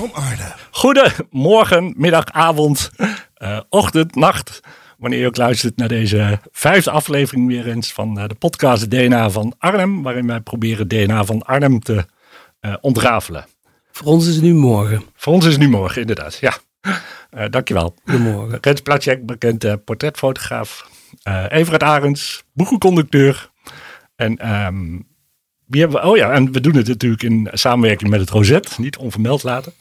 Arnhem. Goedemorgen, middag, avond, uh, ochtend, nacht. Wanneer je ook luistert naar deze vijfde aflevering weer eens van uh, de podcast DNA van Arnhem. Waarin wij proberen DNA van Arnhem te uh, ontrafelen. Voor ons is het nu morgen. Voor ons is het nu morgen, inderdaad. Ja, uh, dankjewel. Goedemorgen. Rens Platjek, bekend portretfotograaf. Everett Arends, boekenconducteur. En um, hebben? Oh ja, en we doen het natuurlijk in samenwerking met het Rosette. Niet onvermeld laten.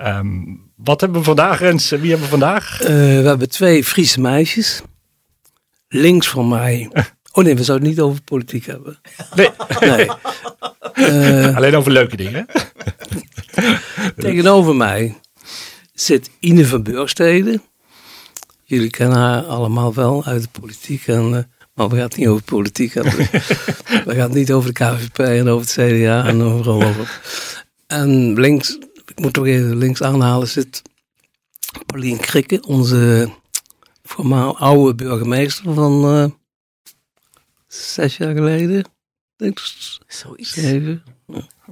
Um, wat hebben we vandaag, Rens? Wie hebben we vandaag? Uh, we hebben twee Friese meisjes. Links van mij. Oh nee, we zouden het niet over politiek hebben. Nee. nee. Uh, Alleen over leuke dingen. tegenover mij zit Ine van Burgstede. Jullie kennen haar allemaal wel uit de politiek. En, uh, maar we gaan het niet over politiek hebben. we gaan het niet over de KVP en over het CDA en overal over. En links ik moet toch even links aanhalen, zit Paulien Krikke, onze voormaal oude burgemeester van uh, zes jaar geleden. Denk Zoiets. Zeven.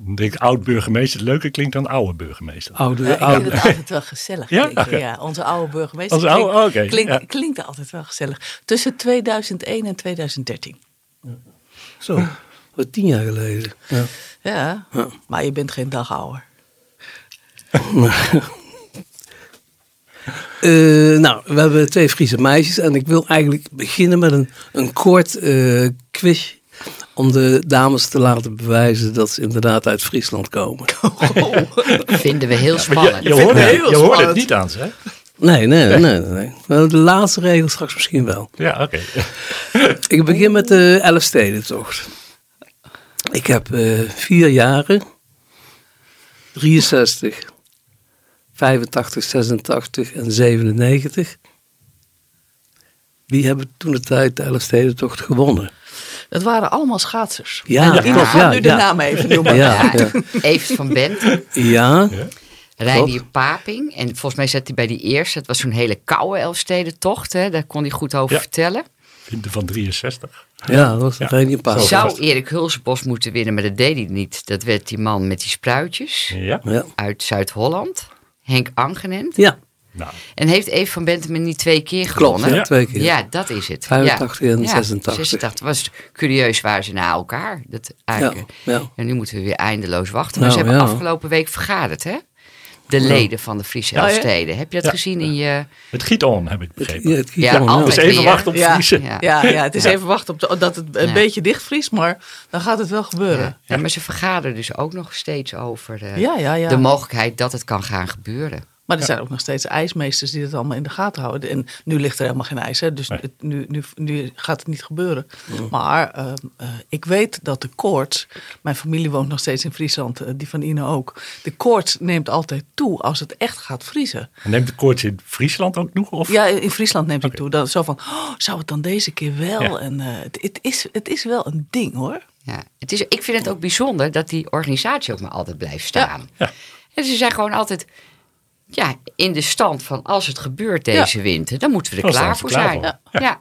Ik denk oud burgemeester. Leuker klinkt dan oude burgemeester. Oude, ja, ik oude. vind het altijd wel gezellig. Ja? Onze oude burgemeester Onze oude, klinkt, oké, klinkt, ja. klinkt altijd wel gezellig. Tussen 2001 en 2013. Zo, wat tien jaar geleden. Ja. Ja, Ja. maar je bent geen dag ouder. Eh, nou, we hebben twee Friese meisjes en ik wil eigenlijk beginnen met een, een kort eh quiz om de dames te laten bewijzen dat ze inderdaad uit Friesland komen. Vinden we heel spannend. je, je, hoorde, heel je hoorde het niet aan ze, hè? Nee, nee, nee. nee, nee. De laatste regel straks misschien wel. Ja, oké. Ik begin met de Elfstedentocht. Ik heb eh, vier jaren, 63, 85, 86 en 97. Wie hebben toen de tijd de Elfstedentocht gewonnen? Dat waren allemaal schaatsers. Ja, en gaat ja, nu de ja. naam even noemen. Ja, ja. Evert van Bent, Ja, Reinier Paping. En volgens mij zat hij bij die eerste. Het was zo'n hele koude Elfstedentocht. Hè? Daar kon hij goed over Ja. vertellen. Vinten van 63. ja, dat was Ja. Reinier. Zo. Zou Erik Hulsebos moeten winnen, maar dat deed hij niet. Dat werd die man met die spruitjes Ja. Ja. uit Zuid-Holland. Henk Angenent. ja, Nou, En heeft Even van Bentem niet twee keer klopt. gewonnen? Ja, twee keer. Ja, dat is het. 85 ja. en Ja, 86. 86. was curieus waar ze na elkaar. Dat eigenlijk. Ja, ja. En nu moeten we weer eindeloos wachten. Maar Nou, ze hebben ja. afgelopen week vergaderd, hè? De leden van de Friese Ja, ja. Elfsteden. Heb je dat Ja. gezien in je... het giet on, heb ik begrepen. Ja, het Ja, dus even weer. wachten op Ja. Friese. Ja. Ja, het is even wachten op de- dat het een Ja. beetje dichtvriest, maar dan gaat het wel gebeuren. Ja. Ja, maar ze vergaderen dus ook nog steeds over eh, Ja, ja, ja. de mogelijkheid dat het kan gaan gebeuren. Maar er zijn ook nog steeds ijsmeesters die het allemaal in de gaten houden. En nu ligt er helemaal geen ijs, hè? dus Nee. het- nu, nu, nu gaat het niet gebeuren. Maar ehm, eh, ik weet dat de koorts, mijn familie woont nog steeds in Friesland, eh, die van Ine ook. De koorts neemt altijd toe als het echt gaat vriezen. En Neemt de koorts in Friesland ook nog? Of? Ja, in Friesland neemt het Oké. toe. Dan, zo van, oh, zou het dan deze keer wel? Ja. En eh, het, het, is, het is wel een ding hoor. Ja. Het is, ik vind het ook bijzonder dat die organisatie ook maar altijd blijft staan. Ja. En ze zijn gewoon altijd ja, in de stand van als het gebeurt deze winter, dan moeten we er Dan klaar voor klaar zijn. voor. Ja. Ja.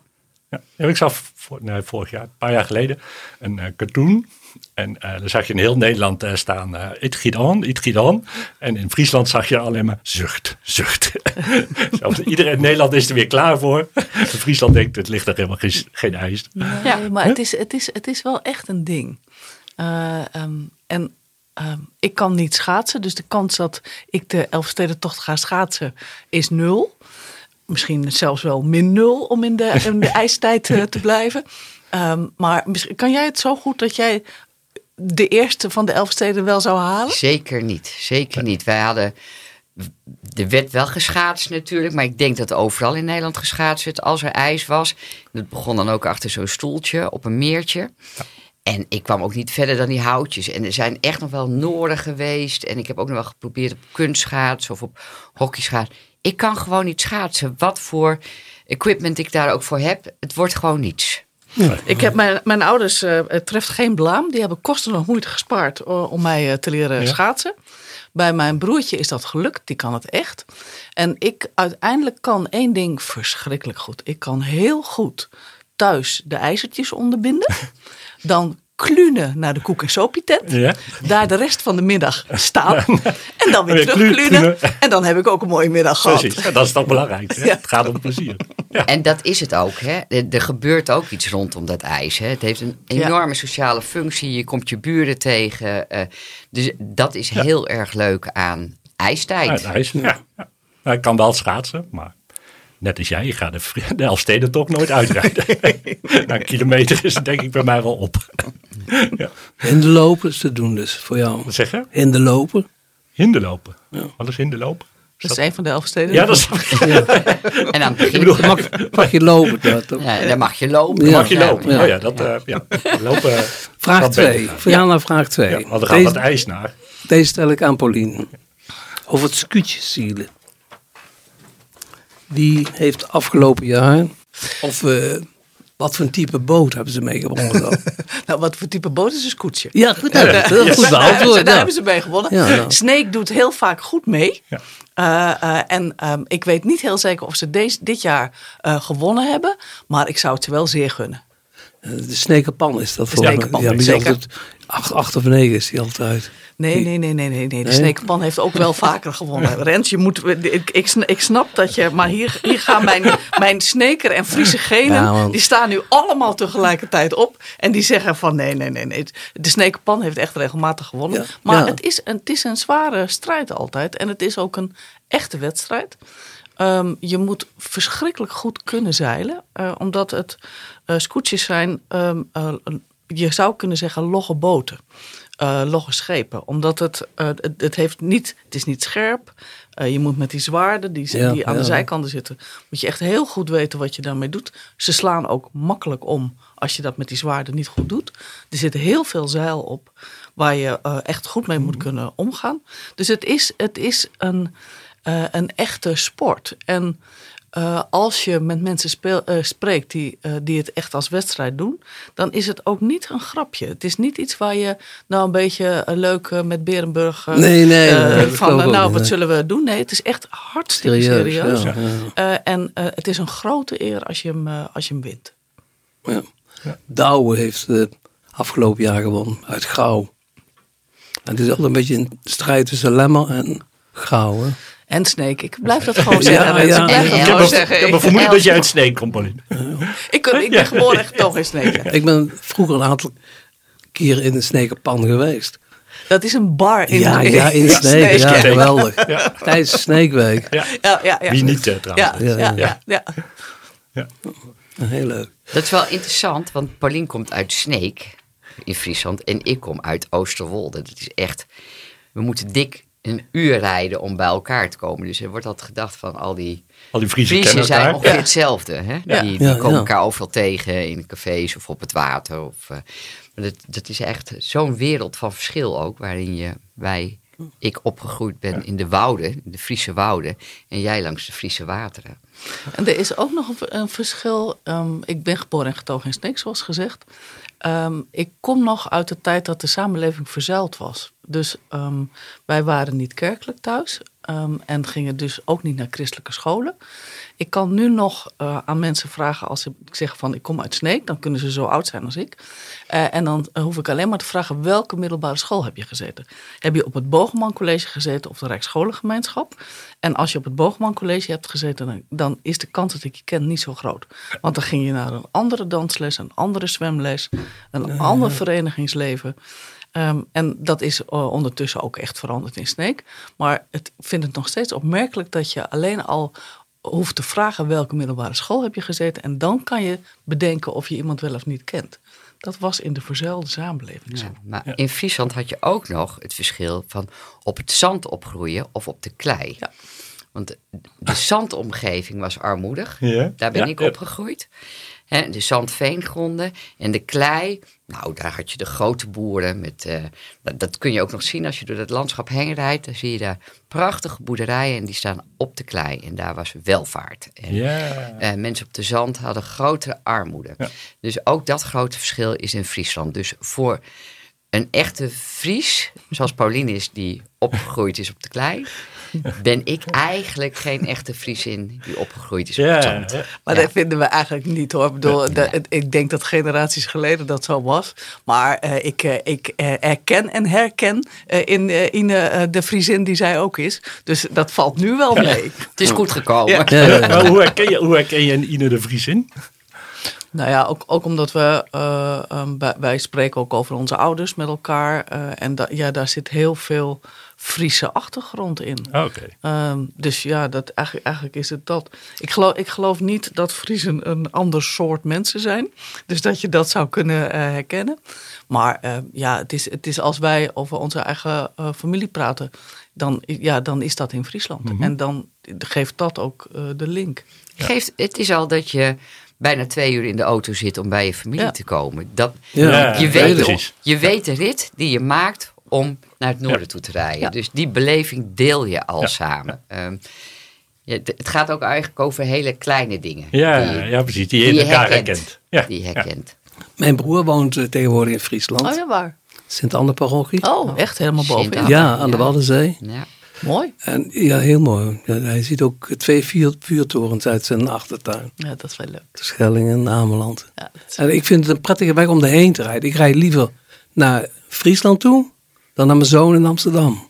Ja. Ja, ik zag voor, nee, vorig jaar, een paar jaar geleden, een eh, cartoon. En eh daar zag je in heel Nederland eh, staan, eh it giet on, it giet on. En in Friesland zag je alleen maar zucht, zucht. Zelfs iedereen in Nederland is er weer klaar voor. In Friesland denkt, het ligt er helemaal geen, geen ijs. Nee, maar het is, het, is, het is wel echt een ding. Eh, ehm, en ehm, ik kan niet schaatsen, dus de kans dat ik de Elfstedentocht ga schaatsen is nul. Misschien zelfs wel min nul om in de, in de ijstijd eh, te blijven. Ehm, maar misschien- kan jij het zo goed dat jij de eerste van de Elfsteden wel zou halen? Zeker niet, zeker niet. Wij hadden, er werd wel geschaatst natuurlijk, maar ik denk dat overal in Nederland geschaatst werd als er ijs was. Dat begon dan ook achter zo'n stoeltje op een meertje. En ik kwam ook niet verder dan die houtjes. En er zijn echt nog wel noorden geweest. En ik heb ook nog wel geprobeerd op kunstschaatsen of op hockeyschaatsen. Ik kan gewoon niet schaatsen. Wat voor equipment ik daar ook voor heb, het wordt gewoon niets. Ik heb mijn, mijn ouders, eh, het treft geen blaam. Die hebben kosten nog moeite gespaard om mij eh, te leren Ja. schaatsen. Bij mijn broertje is dat gelukt, die kan het echt. En ik uiteindelijk kan één ding verschrikkelijk goed. Ik kan heel goed thuis de ijzertjes onderbinden. Dan klunen naar de koek- en sopietent. Ja. Daar de rest van de middag staan. En dan weer Weer terug klunen. En dan heb ik ook een mooie middag gehad. Precies, dat is toch belangrijk. Hè? Ja. Het gaat om plezier. Ja. En dat is het ook. Hè? Er, gebeurt ook iets rondom dat ijs. Hè? Het heeft een Ja. enorme sociale functie. Je komt je buren tegen. eh, dus dat is heel erg leuk aan ijstijd. Ijs, ja. ja. Ik kan wel schaatsen, maar net als jij, je gaat de, de Elfstedentocht nooit uitrijden. Na een kilometer is het denk ik bij mij wel op. Hinderlopen is te doen dus voor jou. Wat zeg je? Hinderlopen. Hinderlopen. Wat is hinderlopen? Dat is een van de elf steden. Ja, dat is, En het begin bedoel- Mag, mag je lopen dat? toch? ja, dan mag je lopen. Ja. mag je lopen. ja. Oh ja, dat, eh, ja. Lopen. Vraag wat 2. beter. Voor jou naar vraag 2. Ja, want er gaat deze, wat ijs naar. deze stel ik aan Pauline. Over het scootjesielen. Die heeft afgelopen jaar, of eh, wat voor een type boot hebben ze dan? Nou, wat voor type boot is een koetsje? Ja, goed, nou, dat is een goed Daar, beantwoord. daar ja. hebben ze mee gewonnen. Ja, nou. Snake doet heel vaak goed mee. Ja. Eh, eh, en ehm, ik weet niet heel zeker of ze deze, dit jaar eh, gewonnen hebben. Maar ik zou het ze wel zeer gunnen. Eh, De snekerpan is dat volgens mij. Snekerpan, Ja, die zeker. altijd, acht, acht of negen is die altijd. Nee, nee, nee, nee, nee. nee. De Nee? Sneekpan heeft ook wel vaker gewonnen. Rens, je moet, ik, ik, sn- ik snap dat je... Maar hier, hier gaan mijn, mijn Sneker en Friese genen... Die staan nu allemaal tegelijkertijd op. En die zeggen van nee, nee, nee. nee. De Sneekpan heeft echt regelmatig gewonnen. Ja, Maar ja. Het, is een, het is een zware strijd altijd. En het is ook een echte wedstrijd. Ehm, je moet verschrikkelijk goed kunnen zeilen. eh, omdat het eh scootjes zijn... ehm, eh, je zou kunnen zeggen logge boten. logge schepen. Omdat het, het, het, heeft niet, het is niet scherp. Je moet met die zwaarden die, Ja, die aan ja. de zijkanten zitten... moet je echt heel goed weten wat je daarmee doet. Ze slaan ook makkelijk om als je dat met die zwaarden niet goed doet. Er zit heel veel zeil op waar je echt goed mee moet kunnen omgaan. Dus het is, het is een, eh, een echte sport. En eh, als je met mensen speel- eh, spreekt die, eh, die het echt als wedstrijd doen, dan is het ook niet een grapje. Het is niet iets waar je nou een beetje leuk met Berenburg Nee, nee, van nou niet, wat nee. zullen we doen? Nee, het is echt hartstikke Serieus, serieus. ja, ja. Eh, en eh, het is een grote eer als je hem, eh, als je hem wint. Ja. Douwe heeft eh, afgelopen jaar gewonnen uit Gouw. En het is altijd een beetje een strijd tussen Lemmer en Gouw. Hè? En Snake, ik blijf dat gewoon zeggen. Ja, Rens. ja. Ik blijf dat gewoon een- zeggen. ik heb een vermoeden dat jij uit Sneek komt, Pauline. Ik, ik ben geboren echt toch in Snake. Ik ben vroeger een aantal keren in een snekerpan geweest. Dat is een bar in ja, ja, in Snake. Sneek. Ja, Snake. geweldig. Tijdens Sneekweek. Ja. Ja, ja, ja. Wie niet trouwens. Ja, ja, ja, ja. Ja. Heel leuk. Dat is wel interessant, want Paulien komt uit Sneek in Friesland en ik kom uit Oosterwolde. Dat is echt, we moeten dik een uur rijden om bij elkaar te komen. Dus er wordt altijd gedacht van al die Al die Friese Friesen kennen zijn elkaar. ongeveer hetzelfde. Hè? Ja. Die, die Ja, komen ja. elkaar overal tegen in cafés of op het water. Of, eh, maar dat, dat is echt zo'n wereld van verschil ook, waarin je, wij, ik opgegroeid ben in de wouden, in de Friese wouden, en jij langs de Friese wateren. En er is ook nog een, verschil. Ehm, ik ben geboren en getogen in Sneek, zoals gezegd. Ehm, ik kom nog uit de tijd dat de samenleving verzuild was. Dus ehm, wij waren niet kerkelijk thuis. Ehm, en gingen dus ook niet naar christelijke scholen. Ik kan nu nog eh, aan mensen vragen als ik zeg van ik kom uit Sneek. Dan kunnen ze zo oud zijn als ik. Eh, en dan eh, hoef ik alleen maar te vragen welke middelbare school heb je gezeten. Heb je op het Bogeman College gezeten of de Rijksscholengemeenschap? En als je op het Bogeman College hebt gezeten, dan, dan is de kans dat ik je ken niet zo groot. Want dan ging je naar een andere dansles, een andere zwemles, een ander verenigingsleven. Ehm, en dat is eh, ondertussen ook echt veranderd in Sneek. Maar het, ik vind het nog steeds opmerkelijk dat je alleen al hoeft te vragen welke middelbare school heb je gezeten. En dan kan je bedenken of je iemand wel of niet kent. Dat was in de verzuilde samenleving zo. Ja, maar in Friesland had je ook nog het verschil van op het zand opgroeien of op de klei. Ja. Want de zandomgeving was armoedig. Ja. Daar ben Ja, ik ja. opgegroeid. Hè, de zandveengronden en de klei. Nou, daar had je de grote boeren. Met, eh, dat, dat kun je ook nog zien als je door het landschap heen rijdt. Dan zie je daar prachtige boerderijen en die staan op de klei. En daar was welvaart. En, eh, mensen op de zand hadden grotere armoede. Ja. Dus ook dat grote verschil is in Friesland. Dus voor een echte Fries, zoals Pauline is, die opgegroeid is op de klei, ben ik eigenlijk geen echte Friesin die opgegroeid is op Ja, het zand. ja. Maar Ja. dat vinden we eigenlijk niet hoor. Ik, bedoel, ik denk dat generaties geleden dat zo was. Maar eh, ik, eh, ik eh, erken en herken eh, in eh, Ine eh, de Friesin die zij ook is. Dus dat valt nu wel mee. Het is goed gekomen. Ja. Ja, ja, ja. Maar hoe herken je, hoe herken je een Ine de Vries in? Nou ja, ook, ook omdat we, eh, ehm, wij, wij spreken ook over onze ouders met elkaar. eh, en da, ja, daar zit heel veel Friese achtergrond in. Ah, Oké. Ehm, dus ja, dat, eigenlijk, eigenlijk is het dat. Ik geloof, ik geloof niet dat Friesen een ander soort mensen zijn. Dus dat je dat zou kunnen eh, herkennen. Maar eh, ja, het is, het is als wij over onze eigen eh, familie praten, dan, ja, dan is dat in Friesland. En dan geeft dat ook eh, de link. Geeft, het is al dat je bijna twee uur in de auto zit om bij je familie Ja. te komen. Dat, Ja, Ja, je, weet, precies. je weet de rit die je maakt om naar het noorden Ja. toe te rijden. Ja. Dus die beleving deel je al Ja. samen. Ehm, het het gaat ook eigenlijk over hele kleine dingen. Ja, die, ja, precies. Die je die in je elkaar herkent. herkent. Ja, die herkent. Mijn broer woont eh, tegenwoordig in Friesland. Oh ja, waar? Sint-Anne-parochie. Oh, echt helemaal bovenin. Sint-Anne. ja, aan de Ja. Waddenzee. Ja. Mooi. En ja, heel mooi. Ja, hij ziet ook twee vuur, vuurtorens uit zijn achtertuin. Ja, dat is wel leuk. De Schelling en Ameland. Ja, En ik vind het een prettige weg om erheen te rijden. Ik rijd liever naar Friesland toe dan naar mijn zoon in Amsterdam.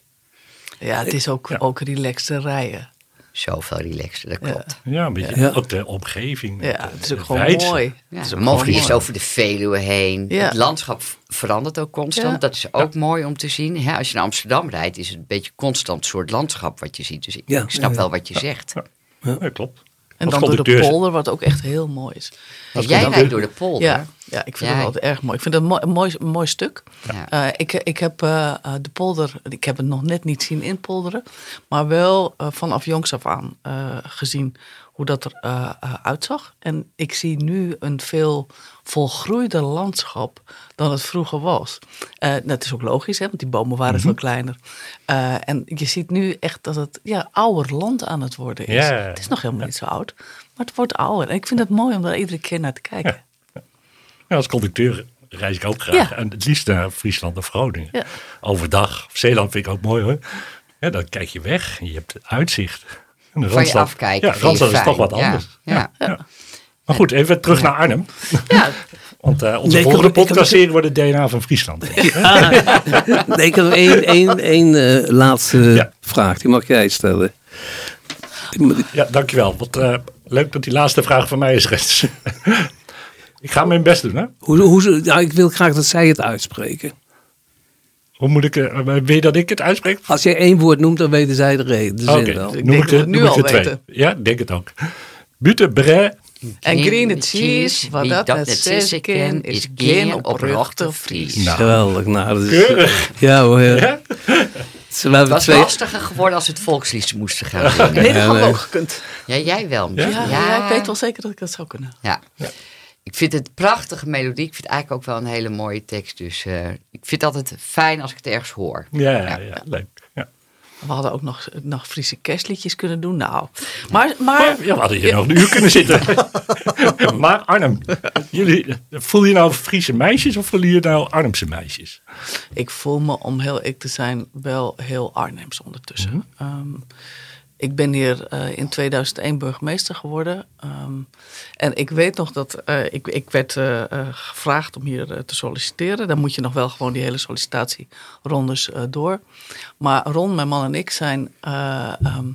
ja, het is ook, Ja. ook relaxed rijden. Zoveel relaxter, dat klopt. Ja, een beetje. Ja. Ook de omgeving. Ja, het is ook gewoon mooi. Ja, Het is mogen mooi. over de Veluwe heen. Ja. Het landschap verandert ook constant. Ja. Dat is ook mooi om te zien. Als je naar Amsterdam rijdt, is het een beetje constant soort landschap wat je ziet. Dus ik, Ja, ik snap ja, wel wat je zegt. Ja, klopt. En Als dan door de polder, wat ook echt heel mooi is. Ja, jij rijdt door de polder. Ja, ik vind Ja. het altijd erg mooi. Ik vind het een mooi, mooi, mooi stuk. Ja. Eh, ik, ik heb eh, eh, de polder, ik heb het nog net niet zien inpolderen, maar wel eh, vanaf jongs af aan eh, gezien hoe dat er eh, eh, uitzag. En ik zie nu een veel volgroeider landschap dan het vroeger was. Eh, dat is ook logisch, hè, want die bomen waren veel kleiner. Eh, en je ziet nu echt dat het ja, ouder land aan het worden is. Het is nog helemaal niet zo oud, maar het wordt ouder. En ik vind het mooi om daar iedere keer naar te kijken. Ja, als conducteur reis ik ook graag. Ja. En het liefst naar Friesland of Groningen. Ja. Overdag. Zeeland vind ik ook mooi hoor. Ja, dan kijk je weg en je hebt het uitzicht. En de Van je afkijken. Ja, Randstad is toch wat Ja, anders. Ja. Maar goed, even terug naar Arnhem. Ja, Want eh, onze Nee, volgende podcastserie wordt het DNA van Friesland. Nee, ik heb nog één, één, één eh, laatste Ja. vraag. Die mag jij stellen. Ja, dankjewel. Wat eh, leuk dat die laatste vraag van mij is, Rens. ik ga mijn best doen, hè? Hoe, hoe, ze- ja, ik wil graag dat zij het uitspreken. Hoe moet ik... eh, je dat ik het uitspreek? Als jij één woord noemt, dan weten zij de reden. De zin Oké, wel. Ik noem denk ik het nu al twee. weten. Ja, denk het ook. Bute bre En green cheese, wat dat net zes ken, is geen Fries. Fries. Nou. Geweldig. Nou, dat is, Keurig. ja hoor. Ja. Het was twee, lastiger geworden als het volkslied moesten gaan zingen. Nee, dat had gekund. Ja, jij wel. Ja, misschien. ja. ik weet wel zeker dat ik dat zou kunnen. Ja. Ik vind het een prachtige melodie. Ik vind het eigenlijk ook wel een hele mooie tekst. Dus eh, ik vind het altijd fijn als ik het ergens hoor. Ja, ja, ja, leuk. Ja. We hadden ook nog, nog Friese kerstliedjes kunnen doen. Nou, maar, maar ja, we hadden hier nog een uur kunnen zitten. maar Arnhem, jullie, voel je nou Friese meisjes of voel je nou Arnhemse meisjes? ik voel me, om heel ik te zijn, wel heel Arnhems ondertussen. Ehm, ik ben hier eh, in 2001 burgemeester geworden. Ehm, en ik weet nog dat eh, ik, ik werd eh, gevraagd om hier te solliciteren. Dan moet je nog wel gewoon die hele sollicitatierondes door. Maar Ron, mijn man en ik zijn eh, ehm,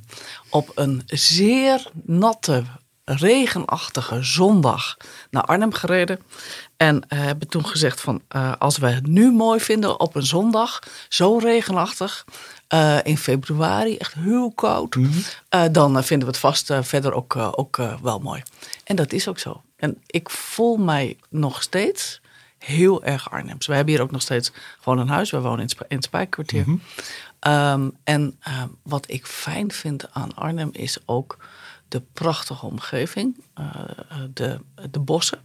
op een zeer natte, regenachtige zondag naar Arnhem gereden. En hebben toen gezegd van als we het nu mooi vinden op een zondag, zo regenachtig, eh, in februari, echt heel koud, eh, dan eh, vinden we het vast verder ook, ook wel mooi. En dat is ook zo. En ik voel mij nog steeds heel erg Arnhems. We hebben hier ook nog steeds gewoon een huis. We wonen in, het Spijkerkwartier. Ehm, en ehm, wat ik fijn vind aan Arnhem is ook de prachtige omgeving. de, de bossen.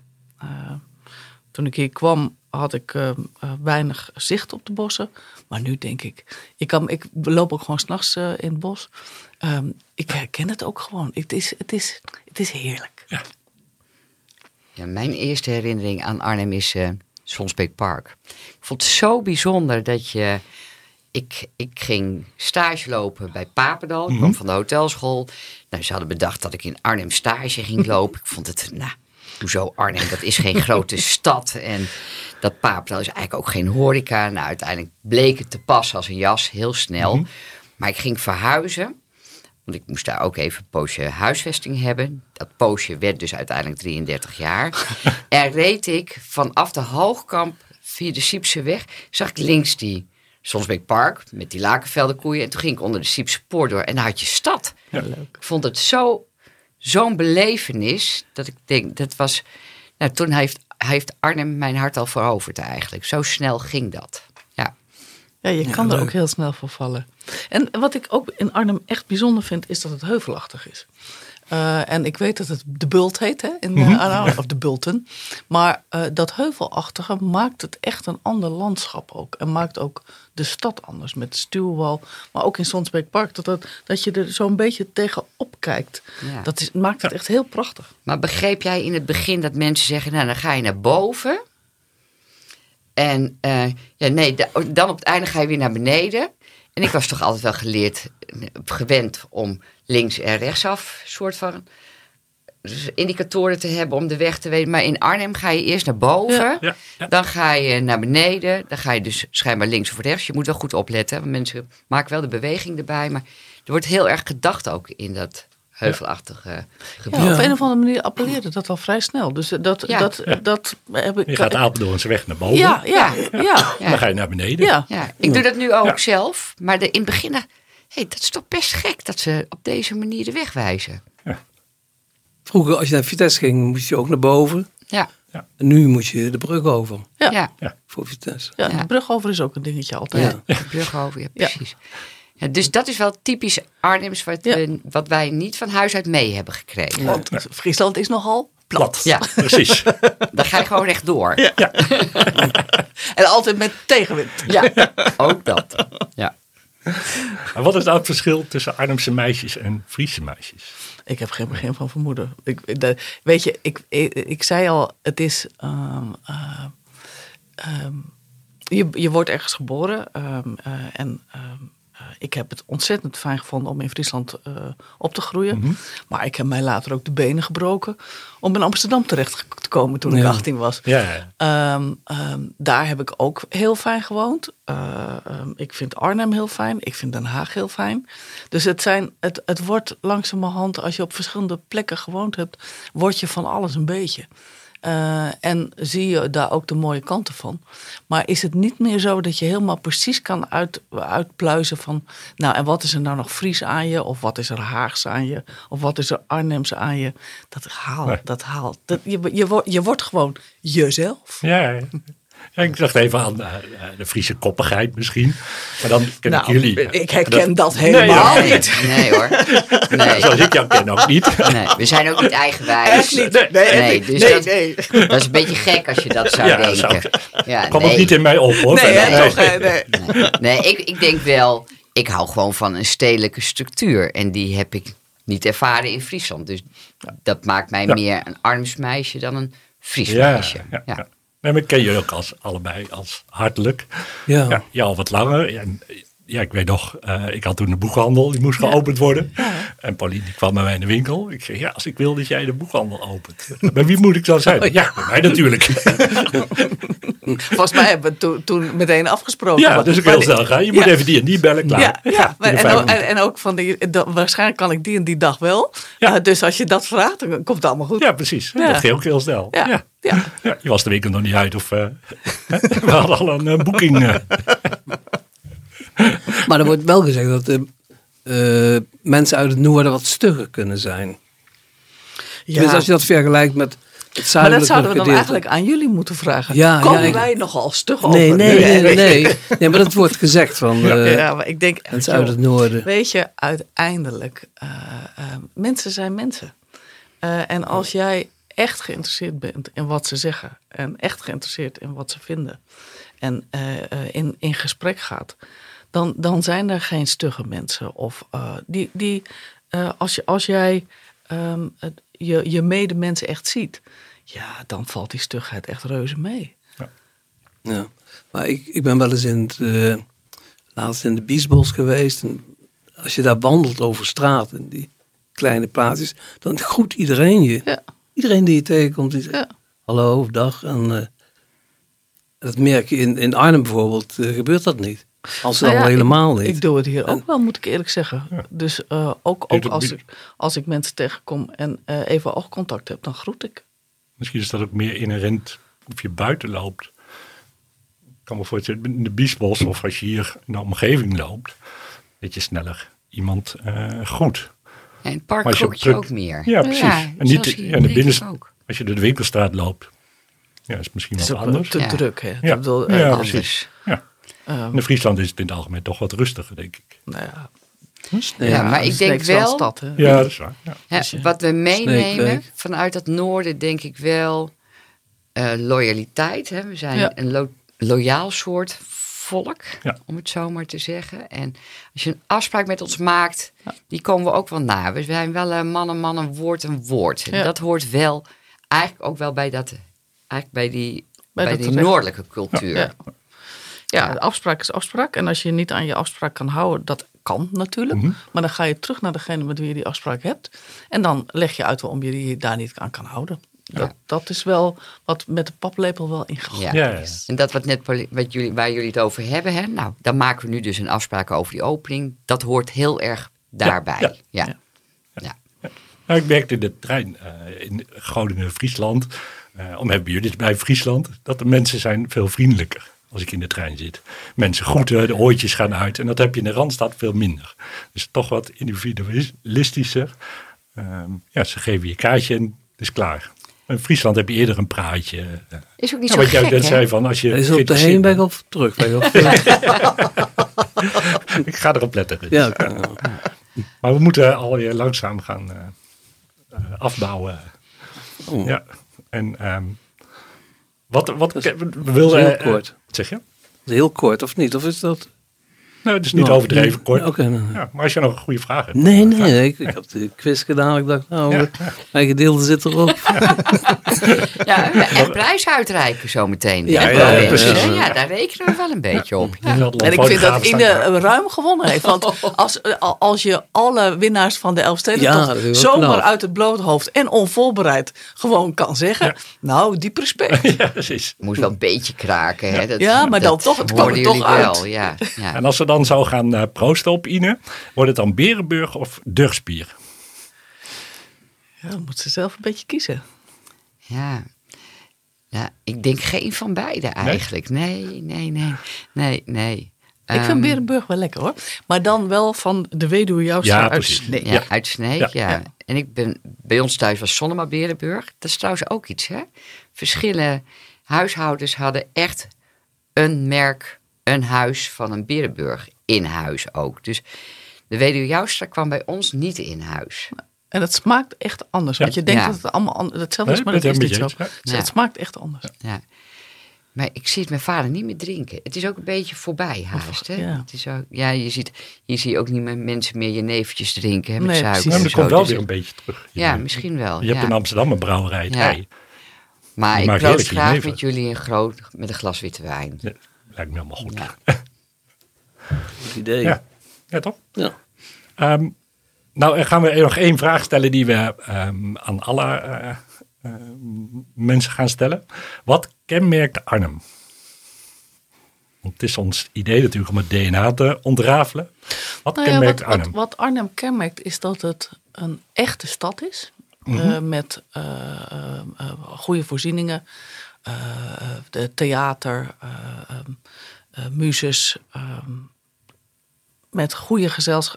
Toen ik hier kwam had ik ehm, eh, weinig zicht op de bossen. Maar nu denk ik, ik, kan, ik loop ook gewoon s'nachts uh, in het bos. Ehm, ik herken het ook gewoon. Het is, het is, het is heerlijk. Ja, mijn eerste herinnering aan Arnhem is eh Sonsbeek Park. Ik vond het zo bijzonder dat je ik, ik ging stage lopen bij Papendal. Ik Mhm. kwam van de hotelschool. Nou, ze hadden bedacht dat ik in Arnhem stage ging lopen. Ik vond het, nou, hoezo Arnhem? Dat is geen grote stad. En dat Papendal is eigenlijk ook geen horeca. Nou, uiteindelijk bleek het te passen als een jas, heel snel. Mhm. Maar ik ging verhuizen. Want ik moest daar ook even een poosje huisvesting hebben. Dat poosje werd dus uiteindelijk 33 jaar. en reed ik vanaf de Hoogkamp via de Siepse weg. Zag ik links die Sonsbeek Park met die lakenvelden koeien. En toen ging ik onder de Siepse poort door. En daar had je stad. Ja. Ik vond het zo, zo'n belevenis. Dat ik denk, dat was... Nou, toen heeft, heeft Arnhem mijn hart al veroverd eigenlijk. Zo snel ging dat. Ja. Ja, je Ja, kan er ook heel snel voor vallen. En wat ik ook in Arnhem echt bijzonder vind, is dat het heuvelachtig is. Eh, en ik weet dat het de Bult heet, hè, in, eh, Arnhem, of de Bulten. Maar eh, dat heuvelachtige maakt het echt een ander landschap ook. En maakt ook de stad anders met de stuwwal. Maar ook in Sonsbeek Park, dat, dat, dat je er zo'n beetje tegenop kijkt. Ja. Dat is, maakt het echt heel prachtig. Maar begreep jij in het begin dat mensen zeggen, nou dan ga je naar boven. En ja, nee, da- dan op het einde ga je weer naar beneden. En ik was toch altijd wel geleerd, gewend om links en rechtsaf soort van dus indicatoren te hebben om de weg te weten. Maar in Arnhem ga je eerst naar boven, Ja, ja. dan ga je naar beneden. Dan ga je dus schijnbaar links of rechts. Je moet wel goed opletten, want mensen maken wel de beweging erbij. Maar er wordt heel erg gedacht ook in dat gebied. Ja, Ja. Op een of andere manier appelleerde dat al vrij snel. Dus eh, dat, Ja. dat, dat heb ik. Je gaat Apeldoornse weg naar boven. Ja, ja, ja. ja. Ja. Dan ga je naar beneden. ja. Ja, ik doe dat nu ook Ja. zelf. Maar de, in het begin hey, dat is toch best gek dat ze op deze manier de weg wijzen. Vroeger, als je naar Vitesse ging, moest je ook naar boven. Ja, En nu moet je de brug over Ja. ja. voor Vitesse. Ja, Ja. de brug over is ook een dingetje altijd. Ja. de brug over, ja, Ja. precies. Ja, dus dat is wel typisch Arnhems wat, Ja. we, wat wij niet van huis uit mee hebben gekregen. Want Friesland is nogal plat. Plat. Ja, Precies. dan ga je gewoon rechtdoor. Ja, En altijd met tegenwind. ook dat. Ja. En wat is nou het verschil tussen Arnhemse meisjes en Friese meisjes? Ik heb geen begin van vermoeden. Ik, de- weet je, ik, ik, ik zei al, het is. ehm, eh, ehm, je, je wordt ergens geboren. ehm, eh, en ehm, ik heb het ontzettend fijn gevonden om in Friesland eh, op te groeien. Maar ik heb mij later ook de benen gebroken om in Amsterdam terecht te komen toen ik Ja. 18 was. Ja, ja. Ehm, ehm, daar heb ik ook heel fijn gewoond. Eh, ehm, ik vind Arnhem heel fijn. Ik vind Den Haag heel fijn. Dus het, zijn, het, het wordt langzamerhand, als je op verschillende plekken gewoond hebt, word je van alles een beetje. Eh, en zie je daar ook de mooie kanten van. Maar is het niet meer zo dat je helemaal precies kan uit, uitpluizen van... nou, en wat is er nou nog Fries aan je? Of wat is er Haags aan je? Of wat is er Arnhems aan je? Dat haal, Nee. dat haal. Dat, je, je, wordt- je wordt gewoon jezelf. Ja, ja. Ja, ik dacht even aan eh, eh, de Friese koppigheid misschien. Maar dan ken Nou, ik jullie. ik herken dat helemaal. Nee, niet. nee hoor. Nee, Zoals ik jou ken ook niet. nee, we zijn ook niet eigenwijs. Echt niet. Nee, Nee, nee, dus nee, dat- nee. Dat is een beetje gek als je dat zou Ja, dat denken. zou- ja, Kwam nee. ook niet in mij op hoor. Nee, hè, toch, nee. Nee, nee ik, ik denk wel, ik hou gewoon van een stedelijke structuur. En die heb ik niet ervaren in Friesland. Dus dat maakt mij Ja. meer een Arnhems meisje dan een Fries Ja, meisje. ja, Ja. ja. Nee, maar ik ken jullie ook als, allebei als hartelijk. Ja. Ja, ja, al wat langer. En, ja, ik weet nog, eh, ik had toen een boekhandel, die moest geopend worden. En Pauline die kwam bij mij in de winkel. Ik zei, ja, als ik wil dat jij de boekhandel opent. Bij wie moet ik dan zijn? Ja, bij mij natuurlijk. Volgens mij hebben we toen, toen meteen afgesproken. Ja, Maar- dus ik maar wil die- zeggen, je moet even die en die bellen, klaar. Ja, ja. maar- en, ook, en, minuten. en ook van die, waarschijnlijk kan ik die en die dag wel. Ja. Eh, dus als je dat vraagt, dan komt het allemaal goed. Ja, precies. Dat ging ook heel snel. Ja. Ja. Je was de winkel nog niet uit of eh, we hadden al een boeking. Maar er wordt wel gezegd dat de, eh, mensen uit het noorden wat stugger kunnen zijn. Ja. Dus als je dat vergelijkt met het maar dat zouden we dan gedeelte. eigenlijk aan jullie moeten vragen. Ja, Komen ja, ik- wij nogal stug over? nee, nee, nee, nee. Nee, maar dat wordt gezegd van eh, Ja, maar ik denk mensen uit het noorden. Weet je, uiteindelijk, eh, eh, mensen zijn mensen. Eh, en als jij echt geïnteresseerd bent in wat ze zeggen en echt geïnteresseerd in wat ze vinden en eh, eh, in, in gesprek gaat, dan, dan zijn er geen stugge mensen. Of eh, die, die eh, als, je, als jij ehm, het- je, je medemensen echt ziet, ja, dan valt die stugheid echt reuze mee. Ja. Maar ik, ik ben wel eens in het eh, laatst in de Biesbos geweest. En als je daar wandelt over straat, in die kleine plaatsjes, dan groet iedereen je. Ja. Iedereen die je tegenkomt, die zegt Ja. hallo, dag. En eh, dat merk je in, in Arnhem bijvoorbeeld, gebeurt dat niet. Als Nou al ja, helemaal niet. Ik doe het hier ook wel, moet ik eerlijk zeggen. Dus eh, ook, ook als, ik, als ik mensen tegenkom en eh, even oogcontact heb, dan groet ik. Misschien is dat ook meer inherent of je buiten loopt. Ik kan me voorstellen, in de biesbos of als je hier in de omgeving loopt, dat je sneller iemand eh groet. En in het park je groet ook meer. Ja, precies. en niet hier in de denk ik binnenst- ook. Als je door de winkelstraat loopt, ja, is het misschien Het is wat ook anders. te Ja. druk. Hè? Ja. Ik bedoel, Ja, precies. Ja. Eh, In Friesland is het in het algemeen toch wat rustiger, denk ik. nou ja, Ja, maar ik denk wel stad, hè? Ja, dat is waar. Ja. Wat we meenemen Sneekweek. vanuit het noorden, denk ik wel eh, loyaliteit. Hè? We zijn Ja. een lo- loyaal soort volk, Ja. om het zo maar te zeggen. En als je een afspraak met ons maakt, die komen we ook wel na. We zijn wel een man, een man, een woord, een woord. En Ja. dat hoort wel eigenlijk ook wel bij, dat, eigenlijk bij die, bij dat die terecht. noordelijke cultuur. Ja. De afspraak is afspraak. En als je niet aan je afspraak kan houden, dat kan natuurlijk. Mhm. Maar dan ga je terug naar degene met wie je die afspraak hebt. En dan leg je uit waarom je je daar niet aan kan houden. Dat, dat is wel wat met de paplepel wel ingegooid Ja. Ja, ja. is. En dat wat net wat jullie, waar jullie het over hebben, hè? nou, dan maken we nu dus een afspraak over die opening. Dat hoort heel erg daarbij. ja. Ja, Ja. ja. Nou, ik merkte in de trein eh, in Groningen, Friesland, eh om hebben jullie het bij Friesland, dat de mensen zijn veel vriendelijker als ik in de trein zit. Mensen groeten, de oortjes gaan uit en dat heb je in de Randstad veel minder. Dus toch wat individualistischer. Ehm, ja, ze geven je kaartje en het is klaar. In Friesland heb je eerder een praatje. Is ook niet ja, zo wat jij net zei van als je... Is op de heenweg of terugweg? Of, Ik ga erop letten. ja. Maar we moeten alweer langzaam gaan eh, eh, afbouwen. Oh. Ja, en ehm, wat, wat we wilden... heel eh, kort. Zeg je? Heel kort, of niet? Of is dat... Nou, het is niet Nou, overdreven kort. Nee. Ja, maar als je nog een goede vraag hebt. Nee, nee, ik, ik heb de quiz gedaan. Ik dacht, nou, Ja. mijn gedeelte zit erop. Ja, en prijs uitreiken zometeen. Ja, ja, precies. ja, daar rekenen we wel een beetje op. Het En ik vind dat Ine ruim gewonnen heeft. Want als, als je alle winnaars van de Elfstedentocht zomaar uit het blote hoofd en onvoorbereid gewoon kan zeggen. Nou, diep respect. Ja, precies. Moest wel een beetje kraken. Hè? Dat, Ja, maar dan toch, het kwam er toch uit. wel. Ja, ja. En als we dan zo gaan eh, proosten op Ine, wordt het dan Berenburg of Durspier? Ja, dan moet ze zelf een beetje kiezen. Ja. ja, ik denk geen van beide eigenlijk. Nee, nee, nee, nee, nee. Ik Ehm, vind Berenburg wel lekker hoor. Maar dan wel van de weduwe Joustra Ja, uit precies. Sneek. Ja, Ja. uit Sneek, Ja. ja. Ja. En ik ben, bij ons thuis was Sonnema Berenburg. Dat is trouwens ook iets, hè? Verschillende huishoudens hadden echt een merk, een huis van een Berenburg in huis ook. Dus de weduwe Joustra kwam bij ons niet in huis. En het smaakt echt anders. Ja. Want je denkt Ja. dat het allemaal hetzelfde Nee, is, maar dat het niet zo. helemaal met je Dus Ja. Het smaakt echt anders. Ja. Maar ik zie het mijn vader niet meer drinken. Het is ook een beetje voorbij haast. Hè? Ja. Het is ook, ja, je ziet, hier zie je ook niet meer mensen meer je neventjes drinken hè, met Nee, suiker. zo. komt wel Dus weer een beetje terug. Ja, Je- misschien wel. Je hebt in Amsterdam een brouwerij, het Ja. Ei. Maar Je ik proost graag met jullie een groot met een glas witte wijn. Lijkt me helemaal goed. Ja. Goed idee. Ja, ja toch? Ja. Ehm, nou, dan gaan we nog één vraag stellen die we ehm, aan alle eh, eh, mensen gaan stellen. Wat kenmerkt Arnhem? Want het is ons idee natuurlijk om het DNA te ontrafelen. Wat Nou ja, kenmerkt wat, wat, Arnhem? wat Arnhem kenmerkt is dat het een echte stad is. Mhm. eh, met eh, eh, eh, goede voorzieningen. Eh, de theater, eh ehm, eh, muses. ehm, met goede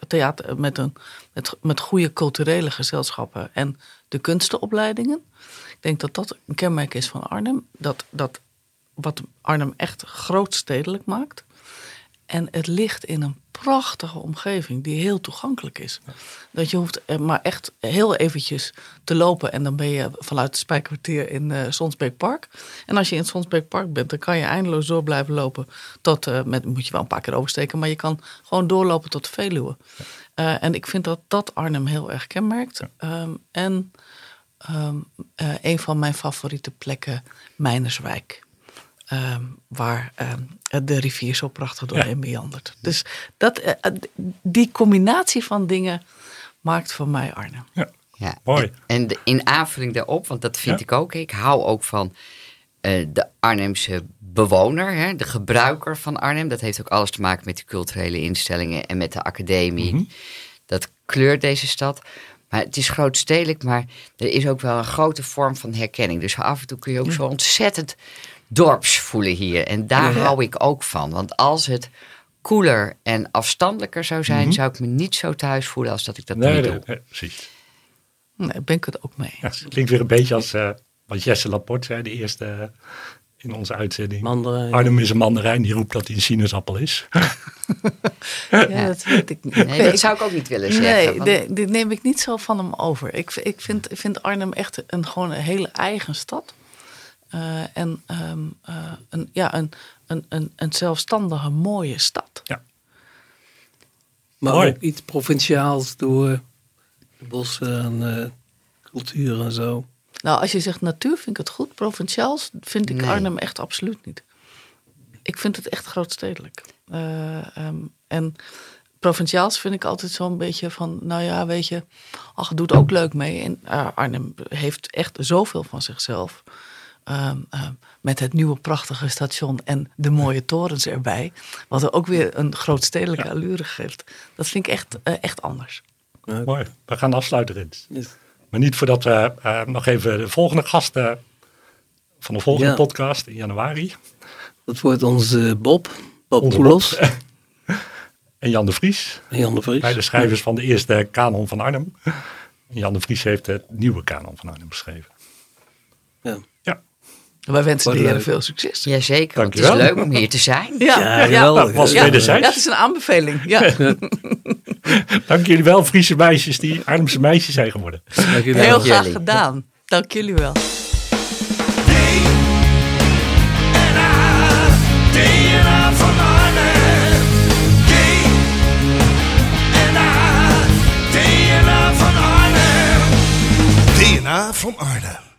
theater, met, een, met, met goede culturele gezelschappen en de kunstenopleidingen. Ik denk dat dat een kenmerk is van Arnhem. Dat, dat wat Arnhem echt grootstedelijk maakt. En het ligt in een prachtige omgeving die heel toegankelijk is. Dat je hoeft er maar echt heel eventjes te lopen en dan ben je vanuit het Spijkerkwartier in eh Sonsbeekpark. En als je in het Sonsbeekpark bent, dan kan je eindeloos door blijven lopen tot, eh, met, moet je wel een paar keer oversteken, maar je kan gewoon doorlopen tot de Veluwe. Eh, en ik vind dat dat Arnhem heel erg kenmerkt. Ehm, en ehm, eh, een van mijn favoriete plekken, Meinerswijk. Ehm, waar ehm, de rivier zo prachtig doorheen meandert. Dus dat, eh, eh, die combinatie van dingen maakt voor mij Arnhem. Ja. Ja. Mooi. En, en de- in aanvulling daarop, want dat vind Ja. ik ook. Ik hou ook van eh, de Arnhemse bewoner, hè, de gebruiker van Arnhem. Dat heeft ook alles te maken met de culturele instellingen en met de academie. Mhm. Dat kleurt deze stad. Maar het is grootstedelijk, maar er is ook wel een grote vorm van herkenning. Dus af en toe kun je ook zo ontzettend dorps voelen hier. En daar Ja. hou ik ook van. Want als het koeler en afstandelijker zou zijn, Mhm. zou ik me niet zo thuis voelen als dat ik dat Nee, nu doe. nee, precies. Nee, ben ik het ook mee. Ja, het klinkt weer een beetje als eh, wat Jesse Laporte zei, de eerste eh, in onze uitzending. Mandarijn. Arnhem is een mandarijn, die roept dat hij een sinaasappel is. Ja, dat weet ik niet. Nee, dat zou ik ook niet willen zeggen. Nee, want- dit neem ik niet zo van hem over. Ik, ik, vind, ik vind Arnhem echt een, gewoon een hele eigen stad. Eh, en ehm, eh, een, ja, een, een, een, een zelfstandige, mooie stad. Maar Mooi. ook iets provinciaals door de bossen en eh, cultuur en zo. Nou, als je zegt natuur, vind ik het goed. Provinciaals vind ik Nee. Arnhem echt absoluut niet. Ik vind het echt grootstedelijk. Eh, ehm, en provinciaals vind ik altijd zo'n beetje van, nou ja, weet je, ach, doet ook leuk mee. En eh, Arnhem heeft echt zoveel van zichzelf. Ehm, ehm, met het nieuwe prachtige station en de mooie torens erbij. Wat er ook weer een grootstedelijke allure geeft. Dat vind ik echt, eh, echt anders. Mooi. We gaan afsluiten. Yes. Maar niet voordat we eh, nog even de volgende gasten van de volgende Ja. podcast in januari. Dat wordt onze Bob, Bob Onze Poulos Bob. En Jan de Vries, en Jan de Vries. bij de schrijvers van de eerste kanon van Arnhem. En Jan de Vries heeft het nieuwe kanon van Arnhem geschreven. Ja. Wij wensen de heren veel succes. Jazeker, want het is leuk om hier te zijn. Ja, Ja, ja, dat was wederzijds. het is een aanbeveling. Ja. dank jullie wel, Friese meisjes die Arnhemse meisjes zijn geworden. Dank jullie Heel wel. graag jullie. gedaan. Dank jullie wel. DNA van Arnhem. DNA van Arnhem. DNA van Arnhem.